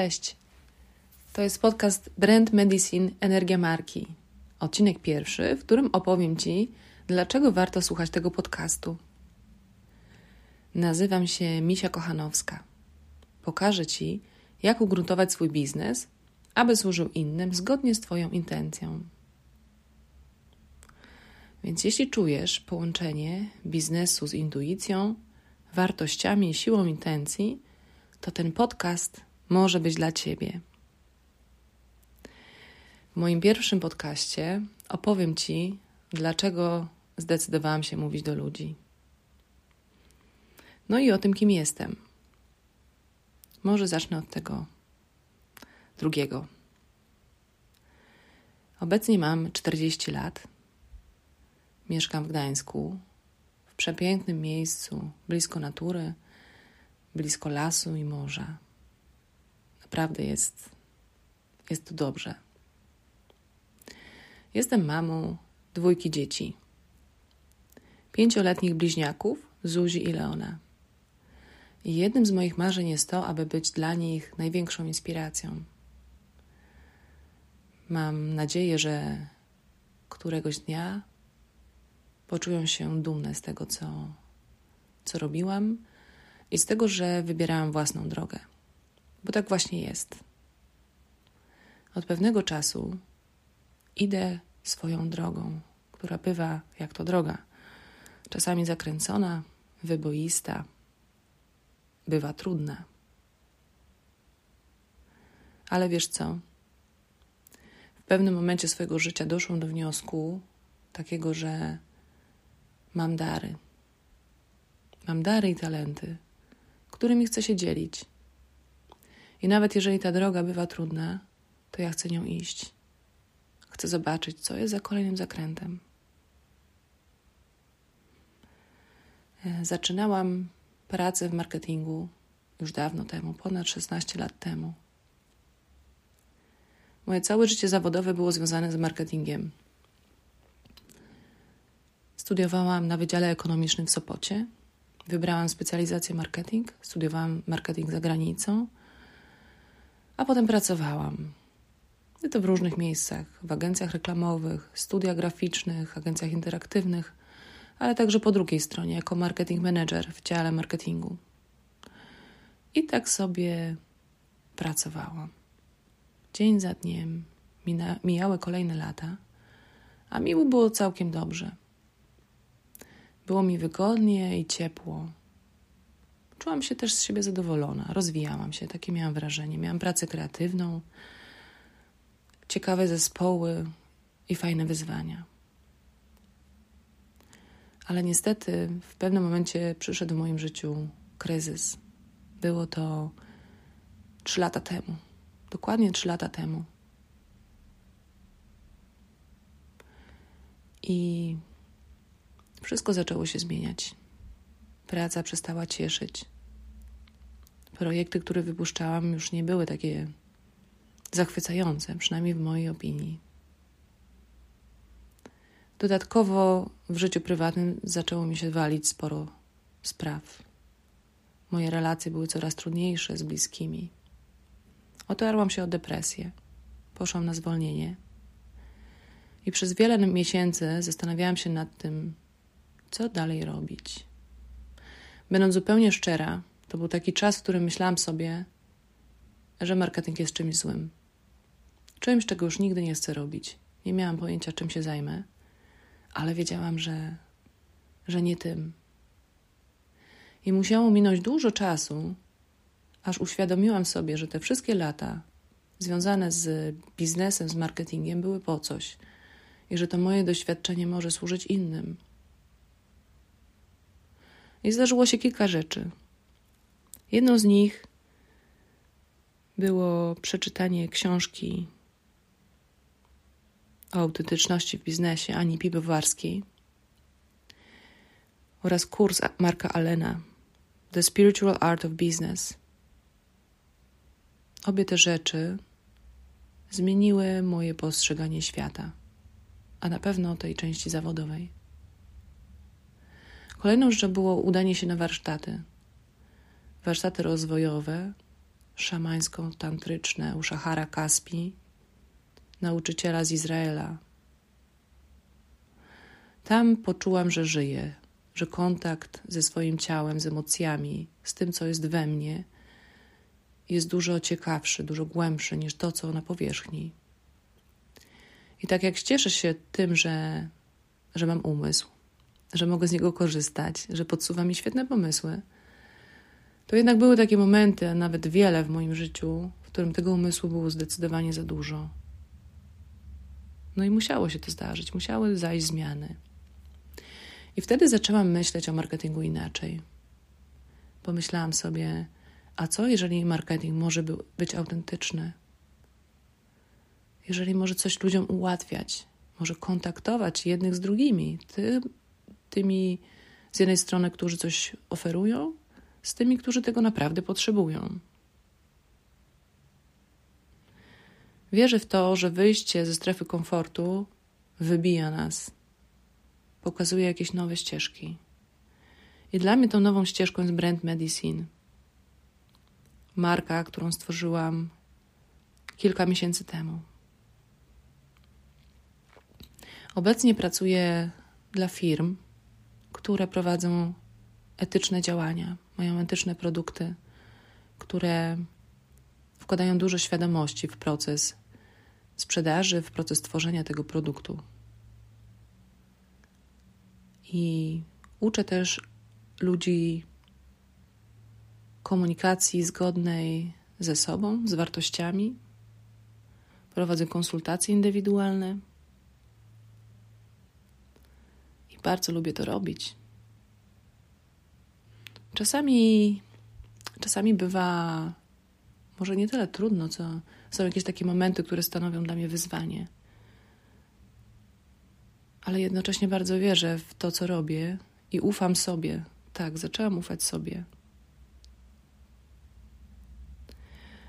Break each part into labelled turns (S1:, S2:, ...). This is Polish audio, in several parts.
S1: Cześć. To jest podcast Brand Medicine Energia Marki. Odcinek pierwszy, w którym opowiem Ci, dlaczego warto słuchać tego podcastu. Nazywam się Misia Kochanowska. Pokażę Ci, jak ugruntować swój biznes, aby służył innym zgodnie z Twoją intencją. Więc jeśli czujesz połączenie biznesu z intuicją, wartościami i siłą intencji, to ten podcast może być dla Ciebie. W moim pierwszym podcaście opowiem Ci, dlaczego zdecydowałam się mówić do ludzi. No i o tym, kim jestem. Może zacznę od tego drugiego. Obecnie mam 40 lat. Mieszkam w Gdańsku, w przepięknym miejscu, blisko natury, blisko lasu i morza. Naprawdę jest, jest tu dobrze. Jestem mamą dwójki dzieci. Pięcioletnich bliźniaków, Zuzi i Leona. I jednym z moich marzeń jest to, aby być dla nich największą inspiracją. Mam nadzieję, że któregoś dnia poczują się dumne z tego, co, co robiłam i z tego, że wybierałam własną drogę. Bo tak właśnie jest. Od pewnego czasu idę swoją drogą, która bywa jak to droga, czasami zakręcona, wyboista, bywa trudna. Ale wiesz co? W pewnym momencie swojego życia doszłam do wniosku takiego, że mam dary. Mam dary i talenty, którymi chcę się dzielić. I nawet jeżeli ta droga bywa trudna, to ja chcę nią iść. Chcę zobaczyć, co jest za kolejnym zakrętem. E, zaczynałam pracę w marketingu już dawno temu, ponad 16 lat temu. Moje całe życie zawodowe było związane z marketingiem. Studiowałam na Wydziale Ekonomicznym w Sopocie. Wybrałam specjalizację marketing, studiowałam marketing za granicą, a potem pracowałam. I to w różnych miejscach, w agencjach reklamowych, studiach graficznych, agencjach interaktywnych, ale także po drugiej stronie, jako marketing manager w dziale marketingu. I tak sobie pracowałam. Dzień za dniem mijały kolejne lata, a mi było całkiem dobrze. Było mi wygodnie i ciepło. Czułam się też z siebie zadowolona, rozwijałam się, takie miałam wrażenie. Miałam pracę kreatywną, ciekawe zespoły i fajne wyzwania. Ale niestety w pewnym momencie przyszedł w moim życiu kryzys. Było to trzy lata temu. Dokładnie trzy lata temu. I wszystko zaczęło się zmieniać. Praca przestała cieszyć. Projekty, które wypuszczałam, już nie były takie zachwycające, przynajmniej w mojej opinii. Dodatkowo w życiu prywatnym zaczęło mi się walić sporo spraw. Moje relacje były coraz trudniejsze z bliskimi. Otarłam się o depresję. Poszłam na zwolnienie. I przez wiele miesięcy zastanawiałam się nad tym, co dalej robić. Będąc zupełnie szczera, to był taki czas, w którym myślałam sobie, że marketing jest czymś złym. Czymś, czego już nigdy nie chcę robić. Nie miałam pojęcia, czym się zajmę, ale wiedziałam, że, że nie tym. I musiało minąć dużo czasu, aż uświadomiłam sobie, że te wszystkie lata związane z biznesem, z marketingiem były po coś i że to moje doświadczenie może służyć innym. I zdarzyło się kilka rzeczy. Jedną z nich było przeczytanie książki o autentyczności w biznesie Ani Piwowarskiej oraz kurs Marka Allena The Spiritual Art of Business. Obie te rzeczy zmieniły moje postrzeganie świata, a na pewno tej części zawodowej. Kolejną rzeczą było udanie się na warsztaty. Warsztaty rozwojowe, szamańsko-tantryczne u Szachara Kaspi, nauczyciela z Izraela. Tam poczułam, że żyję, że kontakt ze swoim ciałem, z emocjami, z tym, co jest we mnie, jest dużo ciekawszy, dużo głębszy niż to, co na powierzchni. I tak jak cieszę się tym, że, że mam umysł, że mogę z niego korzystać, że podsuwa mi świetne pomysły, to jednak były takie momenty, a nawet wiele w moim życiu, w którym tego umysłu było zdecydowanie za dużo. No i musiało się to zdarzyć, musiały zajść zmiany. I wtedy zaczęłam myśleć o marketingu inaczej. Pomyślałam sobie, a co jeżeli marketing może być autentyczny? Jeżeli może coś ludziom ułatwiać, może kontaktować jednych z drugimi, ty, tymi z jednej strony, którzy coś oferują, z tymi, którzy tego naprawdę potrzebują. Wierzę w to, że wyjście ze strefy komfortu wybija nas, pokazuje jakieś nowe ścieżki. I dla mnie tą nową ścieżką jest Brand Medicine. Marka, którą stworzyłam kilka miesięcy temu. Obecnie pracuję dla firm, które prowadzą etyczne działania, mają etyczne produkty, które wkładają dużo świadomości w proces sprzedaży, w proces tworzenia tego produktu. I uczę też ludzi komunikacji zgodnej ze sobą, z wartościami. Prowadzę konsultacje indywidualne. I bardzo lubię to robić. Czasami, czasami bywa może nie tyle trudno, co są jakieś takie momenty, które stanowią dla mnie wyzwanie. Ale jednocześnie bardzo wierzę w to, co robię i ufam sobie. Tak, zaczęłam ufać sobie.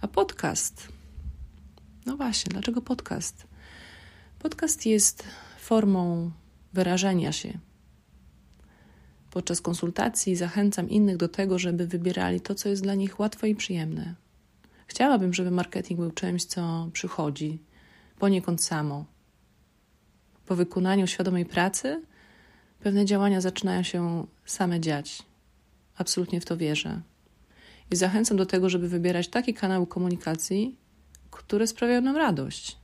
S1: A podcast. No właśnie, dlaczego podcast? Podcast jest formą wyrażenia się. Podczas konsultacji zachęcam innych do tego, żeby wybierali to, co jest dla nich łatwe i przyjemne. Chciałabym, żeby marketing był czymś, co przychodzi poniekąd samo. Po wykonaniu świadomej pracy pewne działania zaczynają się same dziać. Absolutnie w to wierzę. I zachęcam do tego, żeby wybierać takie kanały komunikacji, które sprawiają nam radość.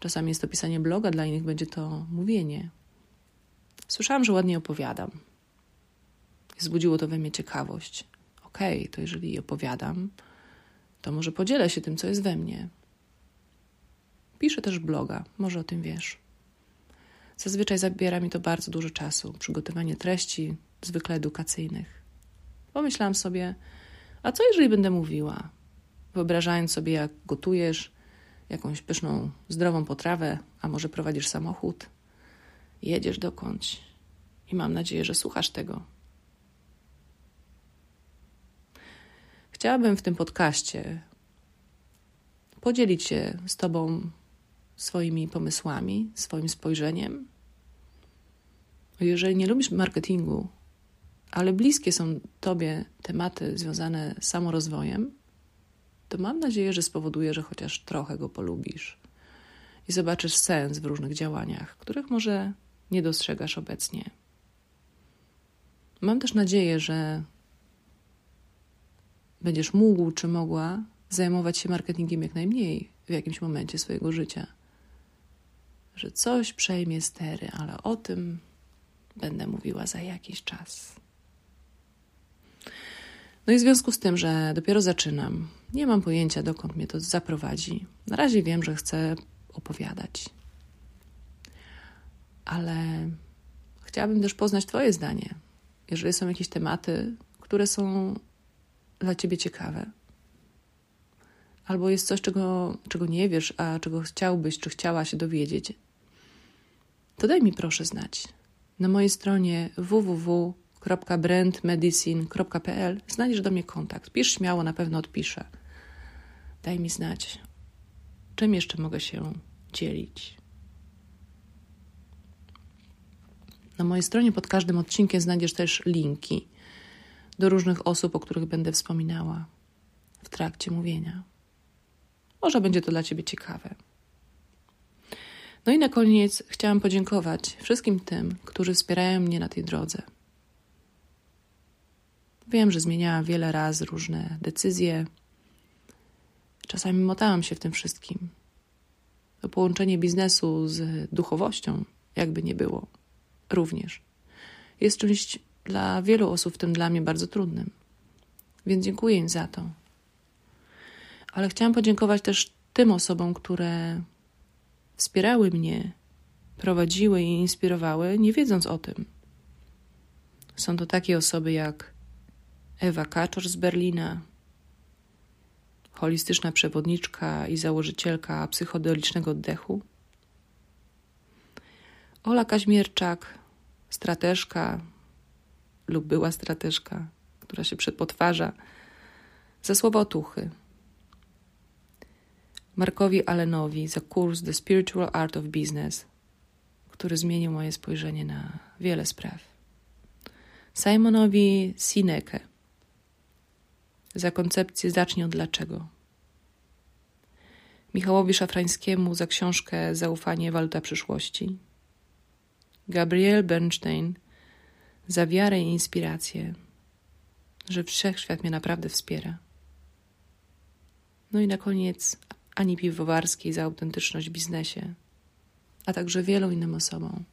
S1: Czasami jest to pisanie bloga, dla innych będzie to mówienie. Słyszałam, że ładnie opowiadam. Zbudziło to we mnie ciekawość. Okej, okay, to jeżeli opowiadam, to może podzielę się tym, co jest we mnie. Piszę też bloga, może o tym wiesz. Zazwyczaj zabiera mi to bardzo dużo czasu, przygotowanie treści, zwykle edukacyjnych. Pomyślałam sobie, a co jeżeli będę mówiła? Wyobrażając sobie, jak gotujesz jakąś pyszną, zdrową potrawę, a może prowadzisz samochód, jedziesz dokądś i mam nadzieję, że słuchasz tego. Chciałabym w tym podcaście podzielić się z Tobą swoimi pomysłami, swoim spojrzeniem. Jeżeli nie lubisz marketingu, ale bliskie są Tobie tematy związane z samorozwojem, to mam nadzieję, że spowoduje, że chociaż trochę go polubisz i zobaczysz sens w różnych działaniach, których może nie dostrzegasz obecnie. Mam też nadzieję, że będziesz mógł czy mogła zajmować się marketingiem jak najmniej w jakimś momencie swojego życia. Że coś przejmie stery, ale o tym będę mówiła za jakiś czas. No i w związku z tym, że dopiero zaczynam, nie mam pojęcia, dokąd mnie to zaprowadzi. Na razie wiem, że chcę opowiadać. Ale chciałabym też poznać Twoje zdanie. Jeżeli są jakieś tematy, które są dla ciebie ciekawe. Albo jest coś, czego, czego nie wiesz, a czego chciałbyś, czy chciała się dowiedzieć, to daj mi proszę znać. Na mojej stronie www.brandmedicine.pl znajdziesz do mnie kontakt. Pisz śmiało, na pewno odpiszę. Daj mi znać, czym jeszcze mogę się dzielić. Na mojej stronie pod każdym odcinkiem znajdziesz też linki do różnych osób, o których będę wspominała. w trakcie mówienia. Może będzie to dla Ciebie ciekawe. No i na koniec chciałam podziękować wszystkim tym, którzy wspierają mnie na tej drodze. Wiem, że zmieniałam wiele razy różne decyzje. Czasami motałam się w tym wszystkim. To połączenie biznesu z duchowością, jakby nie było, również jest czymś dla wielu osób, w tym dla mnie, bardzo trudnym. Więc dziękuję im za to. Ale chciałam podziękować też tym osobom, które wspierały mnie, prowadziły i inspirowały, nie wiedząc o tym. Są to takie osoby jak Ewa Kaczor z Berlina, holistyczna przewodniczka i założycielka psychodelicznego oddechu, Ola Kaźmierczak, strateżka lub była strateżka, która się przedpotwarza za słowo otuchy. Markowi Allenowi za kurs The Spiritual Art of Business, który zmienił moje spojrzenie na wiele spraw. Simonowi Sineke za koncepcję Zacznij od dlaczego. Michałowi Szafrańskiemu za książkę Zaufanie waluta przyszłości. Gabriel Bernstein za wiarę i inspirację, że wszechświat mnie naprawdę wspiera. No i na koniec Ani Piwowarskiej za autentyczność w biznesie, a także wielu innym osobom.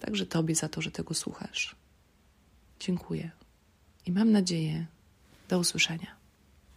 S1: Także Tobie za to, że tego słuchasz. Dziękuję i mam nadzieję, do usłyszenia.